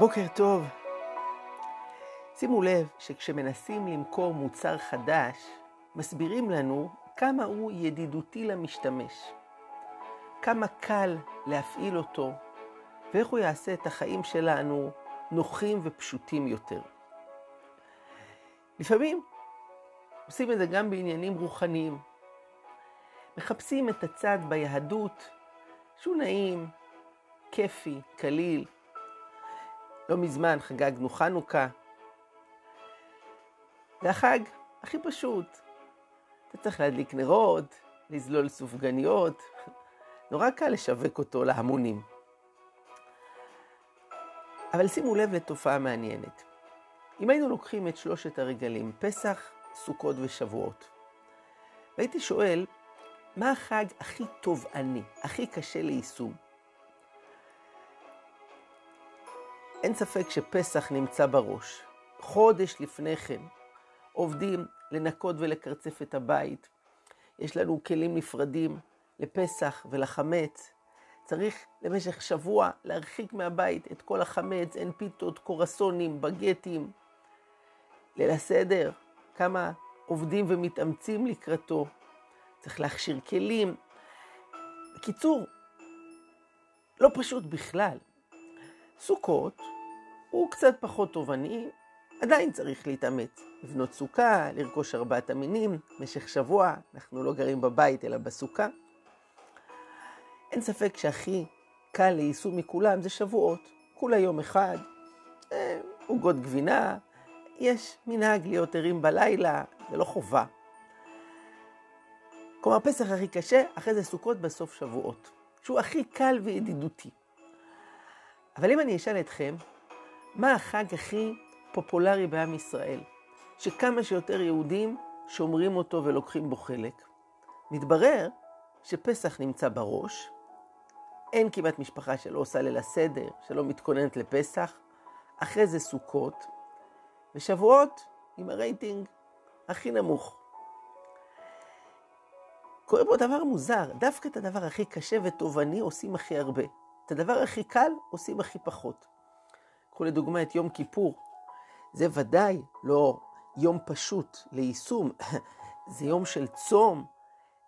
בוקר טוב. שימו לב שכשמנסים למכור מוצר חדש, מסבירים לנו כמה הוא ידידותי למשתמש, כמה קל להפעיל אותו, ואיך הוא יעשה את החיים שלנו נוחים ופשוטים יותר. לפעמים עושים את זה גם בעניינים רוחניים. מחפשים את הצד ביהדות שהוא נעים, כיפי, קליל. לא מזמן חגגנו חנוכה. זה החג הכי פשוט. אתה צריך להדליק נרות, לזלול סופגניות. נורא קל לשווק אותו להמונים. אבל שימו לב לתופעה מעניינת. אם היינו לוקחים את שלושת הרגלים, פסח, סוכות ושבועות, והייתי שואל, מה החג הכי תובעני, הכי קשה ליישום? אין ספק שפסח נמצא בראש. חודש לפני כן עובדים לנקות ולקרצף את הבית. יש לנו כלים נפרדים לפסח ולחמץ. צריך למשך שבוע להרחיק מהבית את כל החמץ, אין פיתות, קורסונים, בגטים. ליל הסדר, כמה עובדים ומתאמצים לקראתו. צריך להכשיר כלים. בקיצור, לא פשוט בכלל. סוכות הוא קצת פחות תובעני, עדיין צריך להתאמץ. לבנות סוכה, לרכוש ארבעת המינים, במשך שבוע, אנחנו לא גרים בבית אלא בסוכה. אין ספק שהכי קל ליישום מכולם זה שבועות. כולה יום אחד, אה, עוגות אה, גבינה, יש מנהג להיות ערים בלילה, זה לא חובה. כלומר, פסח הכי קשה, אחרי זה סוכות בסוף שבועות, שהוא הכי קל וידידותי. אבל אם אני אשאל אתכם, מה החג הכי פופולרי בעם ישראל? שכמה שיותר יהודים שומרים אותו ולוקחים בו חלק. מתברר שפסח נמצא בראש, אין כמעט משפחה שלא עושה ליל הסדר, שלא מתכוננת לפסח, אחרי זה סוכות, ושבועות עם הרייטינג הכי נמוך. קורה פה דבר מוזר, דווקא את הדבר הכי קשה ותובעני עושים הכי הרבה. את הדבר הכי קל עושים הכי פחות. קחו לדוגמה את יום כיפור. זה ודאי לא יום פשוט ליישום, זה יום של צום,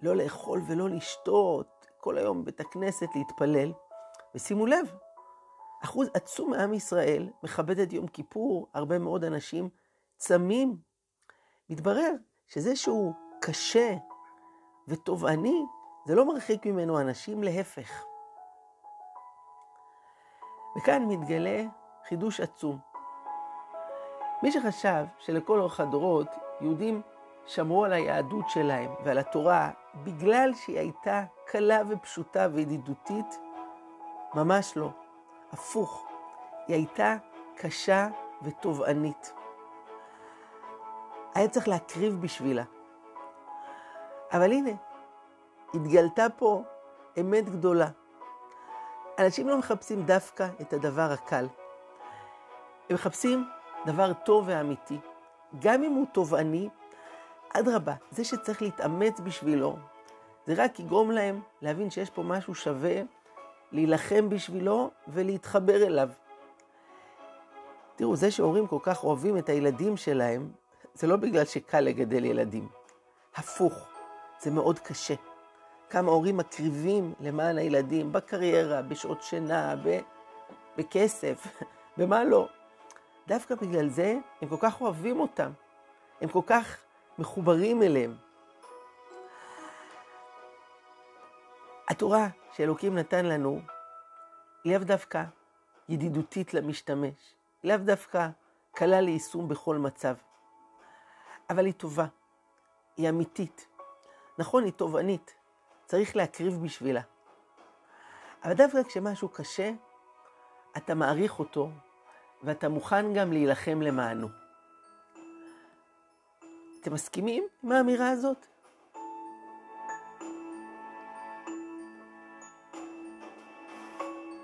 לא לאכול ולא לשתות, כל היום בבית הכנסת להתפלל. ושימו לב, אחוז עצום מעם ישראל מכבד את יום כיפור, הרבה מאוד אנשים צמים. מתברר שזה שהוא קשה ותובעני, זה לא מרחיק ממנו אנשים, להפך. וכאן מתגלה חידוש עצום. מי שחשב שלכל אורך הדורות יהודים שמרו על היהדות שלהם ועל התורה בגלל שהיא הייתה קלה ופשוטה וידידותית, ממש לא. הפוך, היא הייתה קשה ותובענית. היה צריך להקריב בשבילה. אבל הנה, התגלתה פה אמת גדולה. אנשים לא מחפשים דווקא את הדבר הקל. הם מחפשים דבר טוב ואמיתי. גם אם הוא תובעני, אדרבה, זה שצריך להתאמץ בשבילו, זה רק יגרום להם להבין שיש פה משהו שווה, להילחם בשבילו ולהתחבר אליו. תראו, זה שהורים כל כך אוהבים את הילדים שלהם, זה לא בגלל שקל לגדל ילדים. הפוך, זה מאוד קשה. כמה הורים מקריבים למען הילדים, בקריירה, בשעות שינה, ב... בכסף, במה לא. דווקא בגלל זה הם כל כך אוהבים אותם, הם כל כך מחוברים אליהם. התורה שאלוקים נתן לנו לאו דווקא ידידותית למשתמש, לאו דווקא קלה ליישום בכל מצב, אבל היא טובה, היא אמיתית. נכון, היא תובענית, צריך להקריב בשבילה. אבל דווקא כשמשהו קשה, אתה מעריך אותו, ואתה מוכן גם להילחם למענו. אתם מסכימים עם האמירה הזאת?